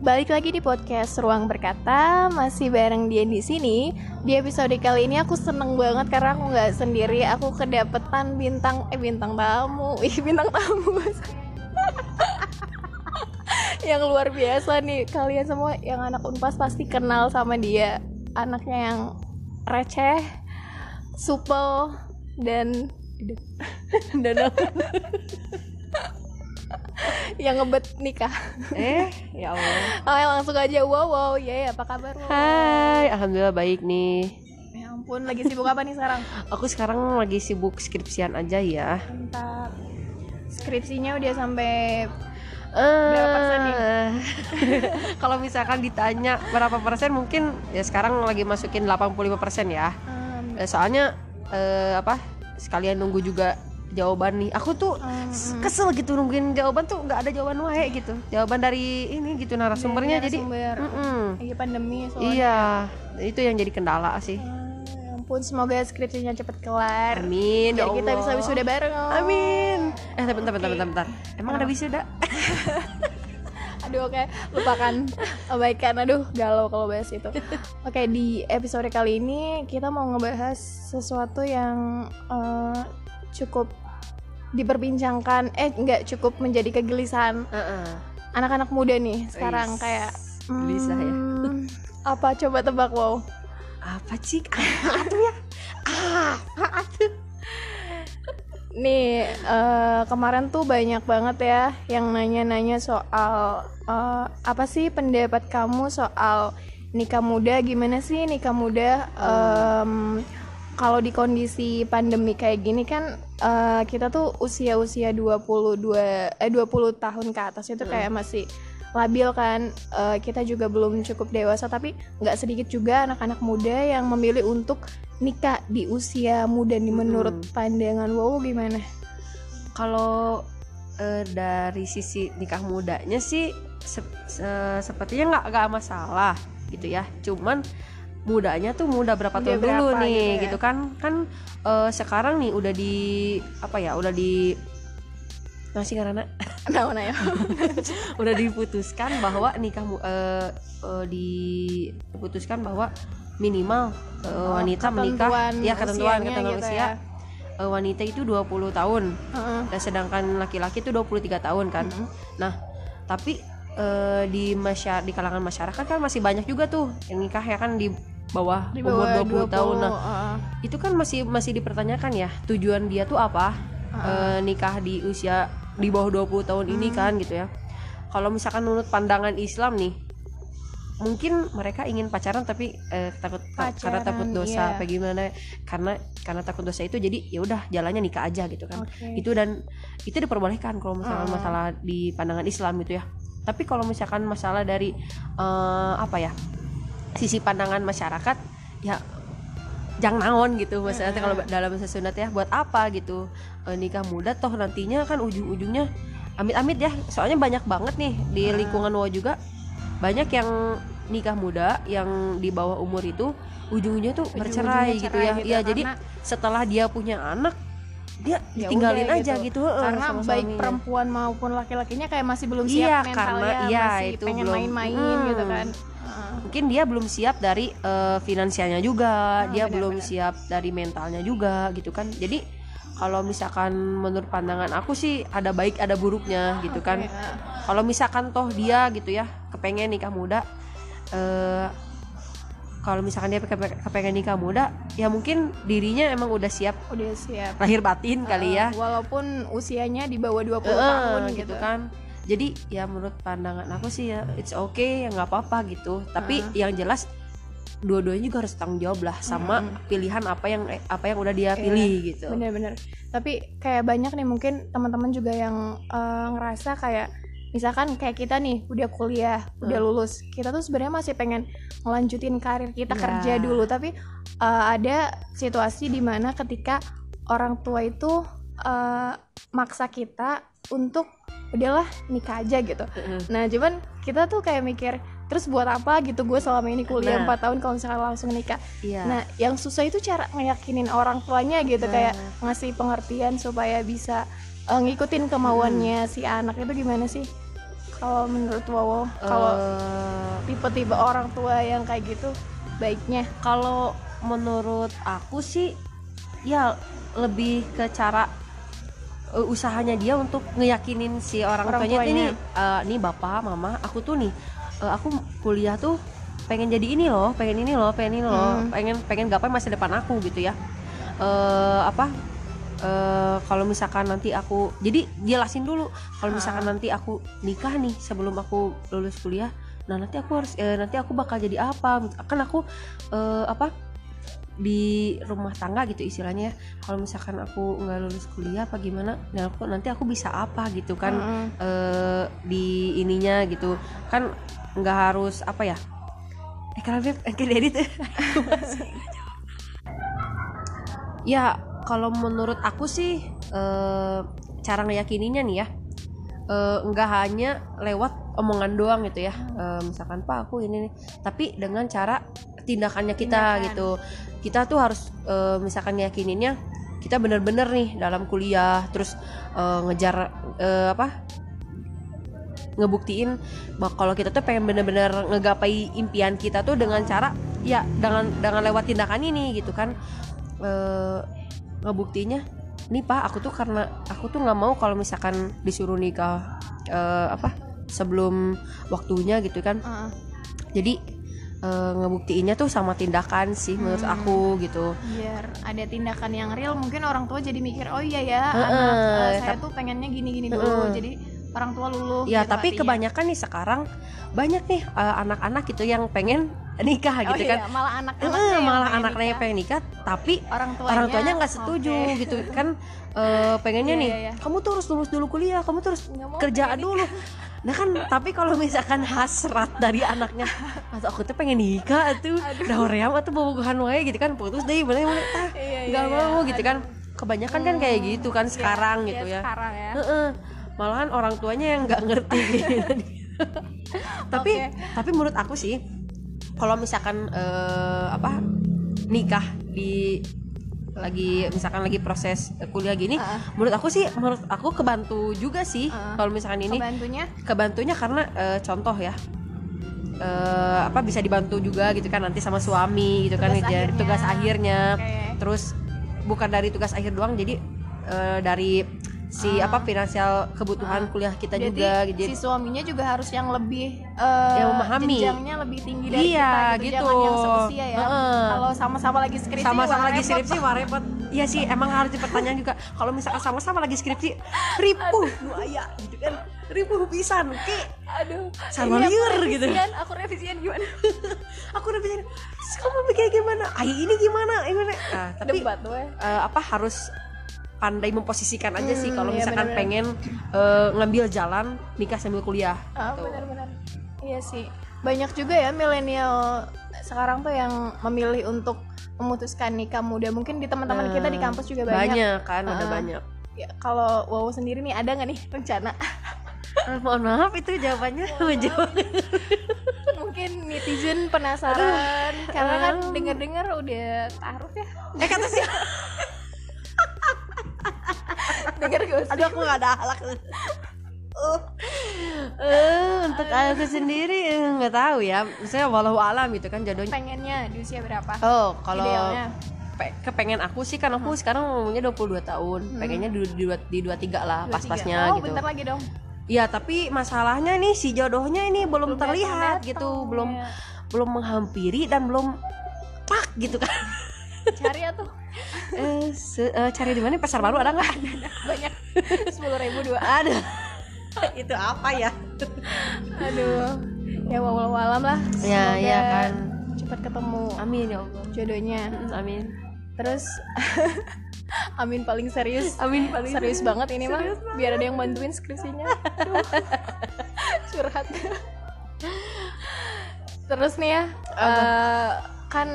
balik lagi di podcast Ruang Berkata Masih bareng dia di sini. Di episode kali ini aku seneng banget karena aku nggak sendiri Aku kedapetan bintang, eh bintang tamu. Ih bintang tamu. Yang luar biasa nih Kalian semua yang anak unpas pasti kenal sama dia. Anaknya yang receh, supel, dan dan yang ngebet nikah. Eh, ya Allah. Oke langsung aja wow wow ya yeah, apa kabar wow? Hai, alhamdulillah baik nih. Ya ampun lagi sibuk apa nih sekarang? Aku sekarang lagi sibuk skripsian aja ya. Mantap. Skripsinya udah sampai Uh, Berapa persen nih? kalau misalkan ditanya berapa persen mungkin ya sekarang lagi masukin 85 persen ya. um, Eh, Soalnya eh, apa? Sekalian nunggu juga jawaban nih. Aku tuh kesel gitu nungguin jawaban tuh nggak ada jawaban wae gitu. Jawaban dari ini gitu narasumbernya jadi lagi pandemi soalnya. Iya, itu yang jadi kendala sih. Ah, ya ampun semoga skripsinya cepet kelar. Amin, ya Biar kita bisa wisuda bareng. Amin. Eh, tapi bentar, bentar, Oke. bentar, bentar. Emang ada wisuda? Aduh oke, lupakan abaikan. Aduh, galau kalau bahas itu. Oke, di episode kali ini kita mau ngebahas sesuatu yang eh, cukup diperbincangkan eh enggak cukup menjadi kegelisahan anak-anak muda nih sekarang Wis, kayak gelisah ya. hmm, apa coba tebak wow Apa sih? Ah, tuh ya. Ah, ah, tuh. nih eh, kemarin tuh banyak banget ya yang nanya-nanya soal eh, apa sih pendapat kamu soal nikah muda gimana sih nikah muda Em, kalau di kondisi pandemi kayak gini kan eh, kita tuh usia-usia 22 eh 20 tahun ke atas itu kayak masih labil kan Eh, kita juga belum cukup dewasa tapi nggak sedikit juga anak-anak muda yang memilih untuk nikah di usia muda nih menurut pandangan wow gimana? Kalau eh, dari sisi nikah mudanya sih sep- se- sepertinya nggak nggak masalah gitu ya. Cuman mudanya tuh muda berapa Udah tahun dulu berapa nih gitu ya? gitu kan kan eh, sekarang nih udah di apa ya udah di masih karena Nah, nah ya. udah diputuskan bahwa nikah eh, eh, diputuskan bahwa minimal eh, Oh, wanita menikah ya ketentuan ketentuan gitu usia ya. eh, wanita itu 20 tahun Heeh. dan sedangkan laki-laki itu 23 tahun kan. Nah, tapi di masya di kalangan masyarakat kan masih banyak juga tuh yang nikah ya kan di bawah, Di umur bawah 20, tahun. Nah, heeh. itu kan masih masih dipertanyakan ya tujuan dia tuh apa Eh, nikah di usia di bawah 20 tahun ini kan gitu ya kalau misalkan menurut pandangan Islam nih mungkin mereka ingin pacaran tapi eh, takut ta- karena Pacaran, takut dosa iya. apa gimana karena karena takut dosa itu jadi ya udah jalannya nikah aja gitu kan Oke. itu dan itu diperbolehkan kalau misalkan Ah. masalah di pandangan Islam gitu ya tapi kalau misalkan masalah dari eh, apa ya sisi pandangan masyarakat ya jangan naon gitu maksudnya. Kalau dalam bahasa sunat ya buat apa gitu? Eh, nikah muda toh nantinya kan ujung-ujungnya amit-amit ya. Soalnya banyak banget nih di lingkungan wa juga. Banyak yang nikah muda yang di bawah umur itu ujung-ujungnya tuh Ujung-ujungnya bercerai gitu ya. gitu iya ya, jadi setelah dia punya anak dia Ya ditinggalin udah aja gitu, heeh, karena sama baik suaminya. perempuan maupun laki-lakinya kayak masih belum siap Iya, mentalnya karena iya, masih itu pengen belum- main-main Hmm. gitu kan. Mungkin dia belum siap dari eh, finansialnya juga. Ah, dia benar, belum benar. siap dari mentalnya juga gitu kan. Jadi kalau misalkan menurut pandangan aku sih ada baik ada buruknya gitu kan. heeh. kalau misalkan toh dia gitu ya kepengen nikah muda eh kalau misalkan dia kepe- kepengen nikah muda ya mungkin dirinya emang udah siap. Udah siap. Lahir batin kali ya. Heeh, walaupun usianya di bawah 20 Eh, tahun gitu, gitu, kan jadi ya menurut pandangan aku sih ya it's okay ya nggak apa-apa gitu. Tapi yang jelas dua-duanya juga harus tanggung jawab lah sama pilihan apa yang apa yang udah dia pilih gitu. bener-bener. Tapi kayak banyak nih mungkin teman-teman juga yang eh, ngerasa kayak misalkan kayak kita nih udah kuliah udah Hmm. lulus kita tuh sebenarnya masih pengen ngelanjutin karir kita Ya. kerja dulu. Tapi eh, ada situasi di mana ketika orang tua itu eh, maksa kita untuk udahlah nikah aja gitu Heeh. nah cuman kita tuh kayak mikir terus buat apa gitu gue selama ini kuliah Nah. 4 tahun kalau misalkan langsung nikah iya Nah, yang susah itu cara ngeyakinin orang tuanya gitu Nah. kayak ngasih pengertian supaya bisa eh, ngikutin kemauannya Hmm. si anak itu gimana sih? kalau menurut Wowo kalau Eh, tipe-tipe orang tua yang kayak gitu baiknya kalau menurut aku sih ya lebih ke cara uh, usahanya dia untuk ngeyakinin si orang, Orang tuanya, tuanya. ini eh, nih bapak mama aku tuh nih eh, aku kuliah tuh pengen jadi ini loh pengen ini loh pengen ini loh Hmm. pengen pengen gapai masa depan aku gitu ya eh apa eh, kalau misalkan nanti aku jadi jelasin dulu kalau misalkan nanti aku nikah nih sebelum aku lulus kuliah nah nanti aku harus eh, nanti aku bakal jadi apa kan aku eh, apa di rumah tangga gitu istilahnya. Ya. kalau misalkan aku nggak lulus kuliah apa gimana dan aku nanti aku bisa apa gitu kan Mm-mm. eh, di ininya gitu. Kan nggak harus apa ya? Eh kalau Beb, eh, edit? Ya kalau menurut aku sih eh, cara ngeyakininya nih ya eh, nggak hanya lewat omongan doang gitu ya. Eh, misalkan pak aku ini nih. Tapi dengan cara tindakannya kita Tindakan. gitu kita tuh harus eh, misalkan ngeyakininnya kita bener-bener nih dalam kuliah terus eh, ngejar eh, apa ngebuktiin bahwa kalau kita tuh pengen bener-bener ngegapai impian kita tuh dengan cara ya dengan dengan lewat tindakan ini gitu kan eh ngebuktinya nih pak aku tuh karena aku tuh nggak mau kalau misalkan disuruh nikah eh, apa sebelum waktunya gitu kan Heeh. jadi eh, ngebuktiinnya tuh sama tindakan sih menurut Hmm. aku gitu biar ada tindakan yang real mungkin orang tua jadi mikir oh iya ya Heeh, anak eh, saya tuh pengennya gini-gini dulu Heeh. jadi orang tua luluh ya gitu tapi hatinya. kebanyakan nih sekarang banyak nih eh, anak-anak gitu yang pengen nikah oh, gitu iya, kan malah anak-anaknya Eh, yang malah anaknya nikah. pengen nikah tapi orang tuanya. orang tuanya nggak setuju oke. gitu. Kan eh, pengennya Iya, nih iya, iya. kamu tuh harus lulus dulu kuliah kamu terus Nggak mau kerja pengen dulu. nah kan tapi kalau misalkan hasrat dari anaknya atau aku tuh pengen nikah tuh udah hoream atau bobogohan wae gitu kan putus deh mana mana ah nggak iya. mau gitu kan. Kebanyakan kan kayak gitu kan sekarang gitu ya. sekarang ya. Malahan orang tuanya yang nggak ngerti. Gitu. tapi Oke. tapi menurut aku sih kalau misalkan eh, apa nikah di lagi misalkan lagi proses kuliah gini Heeh. menurut aku sih menurut aku kebantu juga sih Heeh. kalau misalkan ini kebantunya kebantunya karena eh, contoh ya eh, apa bisa dibantu juga gitu kan nanti sama suami gitu kan Tugas jadi akhirnya. tugas akhirnya Oke. terus bukan dari tugas akhir doang jadi eh, dari si Ah. apa finansial kebutuhan kuliah kita Berarti juga gitu si suaminya juga harus yang lebih eh, Yang memahami. jenjangnya lebih tinggi dari Iya, kita gitu, gitu. jangan yang seusia ya Heeh. kalau sama-sama lagi skripsi sama-sama lagi repot. skripsi wah repot iya sih emang harus dipertanyaan juga kalau misalkan sama-sama lagi skripsi ripuh nu aya gitu kan ripuh pisan ke aduh Sama ini aku liur gitu. revisian, aku revisian gimana aku bilang kamu pikir gimana ayo ini gimana ini gimana?" nah, tapi debat tuh ya eh, apa harus pandai memposisikan aja sih Hmm, kalau iya, misalkan benar-benar. pengen eh, ngambil jalan nikah sambil kuliah Ah, gitu. benar-benar. Iya sih. Banyak juga ya milenial sekarang tuh yang memilih untuk memutuskan nikah muda. Mungkin di teman-teman Nah, kita di kampus juga banyak, banyak kan udah Ah. banyak. Ya, kalau wow sendiri nih ada nggak nih rencana? Eh, mohon maaf itu jawabannya menjawab mungkin netizen penasaran karena kan dengar-dengar udah taruh ya. Eh kata sih dengar gosip aduh aku gak ada halak Eh, untuk aku sendiri eh, nggak tahu ya. Saya walau alam gitu kan jodohnya. Pengennya di usia berapa? Oh kalau idealnya? pe- kepengen aku sih kan aku sekarang umurnya 22 tahun. Pengennya di, di, di 23 lah 23. pas-pasnya oh gitu. bentar lagi dong. Ya tapi masalahnya nih si jodohnya ini belum, Belum terlihat datang-datang, gitu. Belum ya. belum menghampiri dan belum pak gitu kan. Cari atuh eh, se- eh, cari di mana? Pasar baru ada nggak? Banyak. Sepuluh ribu dua. Ada. Itu apa ya? Aduh. Ya walau alam lah. Ya, Semoga ya kan. cepat ketemu. Amin ya allah. Jodohnya. Mm, amin. Terus Amin paling serius. Amin paling serius banget ini mah biar ada yang bantuin skripsinya. Aduh. curhat. Terus nih ya eh, kan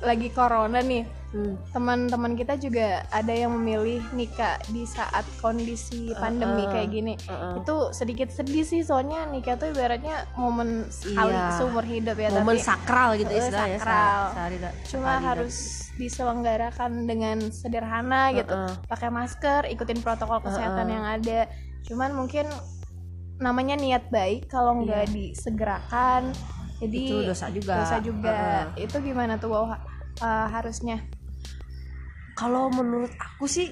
lagi corona nih Hmm. teman-teman kita juga ada yang memilih nikah di saat kondisi pandemi Uh-uh. kayak gini Uh-uh. itu sedikit sedih sih soalnya nikah tuh ibaratnya momen sekali Iya. seumur hidup ya momen tapi sakral gitu Eh, istilahnya sakral. sa- sehari da- cuma sekali harus diselenggarakan dengan sederhana gitu Uh-uh. pakai masker ikutin protokol kesehatan Uh-uh. yang ada cuman mungkin namanya niat baik kalau nggak Iya. disegerakan jadi Itu dosa juga. dosa juga Heeh. itu gimana tuh wow uh, harusnya kalau menurut aku sih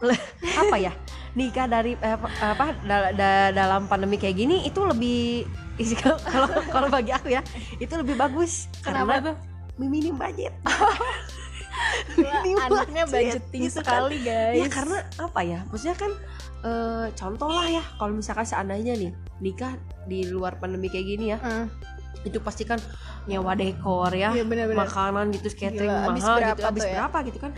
apa ya nikah dari eh, apa da- da- dalam pandemi kayak gini itu lebih kalau kalau bagi aku ya itu lebih bagus Kenapa karena tuh? minim budget Wah, anaknya budget, budgeting gitu kan. sekali guys ya karena apa ya maksudnya kan eh, contoh lah ya kalau misalkan seandainya nih nikah di luar pandemi kayak gini ya Hmm, itu pasti kan nyewa dekor ya Iya, bener-bener. makanan gitu catering Gila, habis mahal berapa gitu habis tuh ya? berapa gitu kan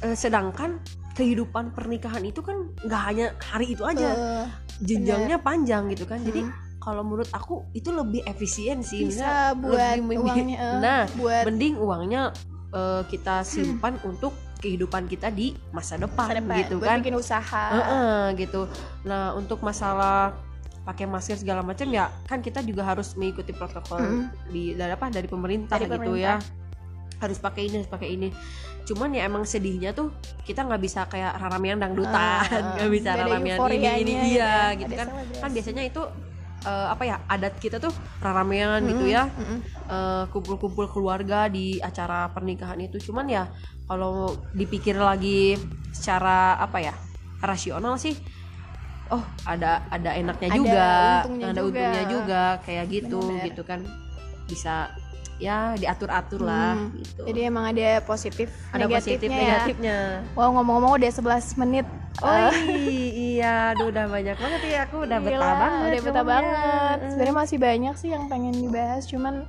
Eh, sedangkan kehidupan pernikahan itu kan nggak hanya hari itu aja. Eh, jenjangnya panjang gitu kan. Jadi Hmm. kalau menurut aku itu lebih efisien sih. Bisa buat lebih uangnya eh, nah buat mending uangnya eh, kita simpan untuk kehidupan kita di masa depan, masa depan, gitu buat kan. bikin usaha. Heeh, gitu. Nah untuk masalah pakai masker segala macam ya kan kita juga harus mengikuti protokol Mm. di dari apa? Dari pemerintah Dari gitu pemerintah. ya harus pakai ini harus pakai ini. Cuman ya emang sedihnya tuh kita nggak bisa kayak raramean dangdutan Ah, nggak bisa nggak ada raramean ini euforianya ini gitu iya ya, gitu kan. kan biasanya itu eh, apa ya adat kita tuh raramean gitu Mm, ya. mm. eh, kumpul-kumpul keluarga di acara pernikahan itu. Cuman ya kalau dipikir lagi secara apa ya rasional sih oh ada ada enaknya Ada juga. untungnya ada juga. untungnya juga kayak gitu Benar-benar. gitu kan. Bisa ya diatur-atur lah Hmm, gitu. Jadi emang ada positif ada positif negatifnya ya. negatifnya. Wow ngomong-ngomong udah 11 menit. Oh Eh, iya aduh udah banyak banget ya. Aku udah Gila, betah banget udah betah banget. Sebenarnya masih banyak sih yang pengen dibahas cuman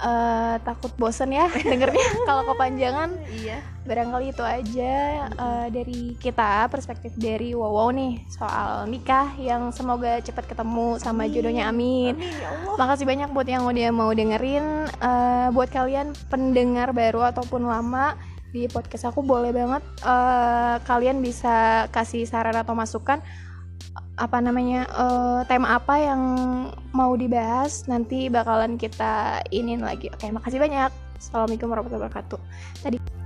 eh, takut bosen ya dengernya. Kalau kepanjangan iya. barangkali itu aja eh, dari kita perspektif dari Wow nih soal nikah yang semoga cepat ketemu sama jodohnya amin. Amin ya Allah. Makasih banyak buat yang udah mau dengerin. Eh, Buat kalian pendengar baru ataupun lama Di podcast aku boleh banget eh, Kalian bisa kasih saran atau masukan Apa namanya eh, Tema apa yang mau dibahas Nanti bakalan kita inin lagi. Oke makasih banyak. Assalamualaikum warahmatullahi wabarakatuh. Tadi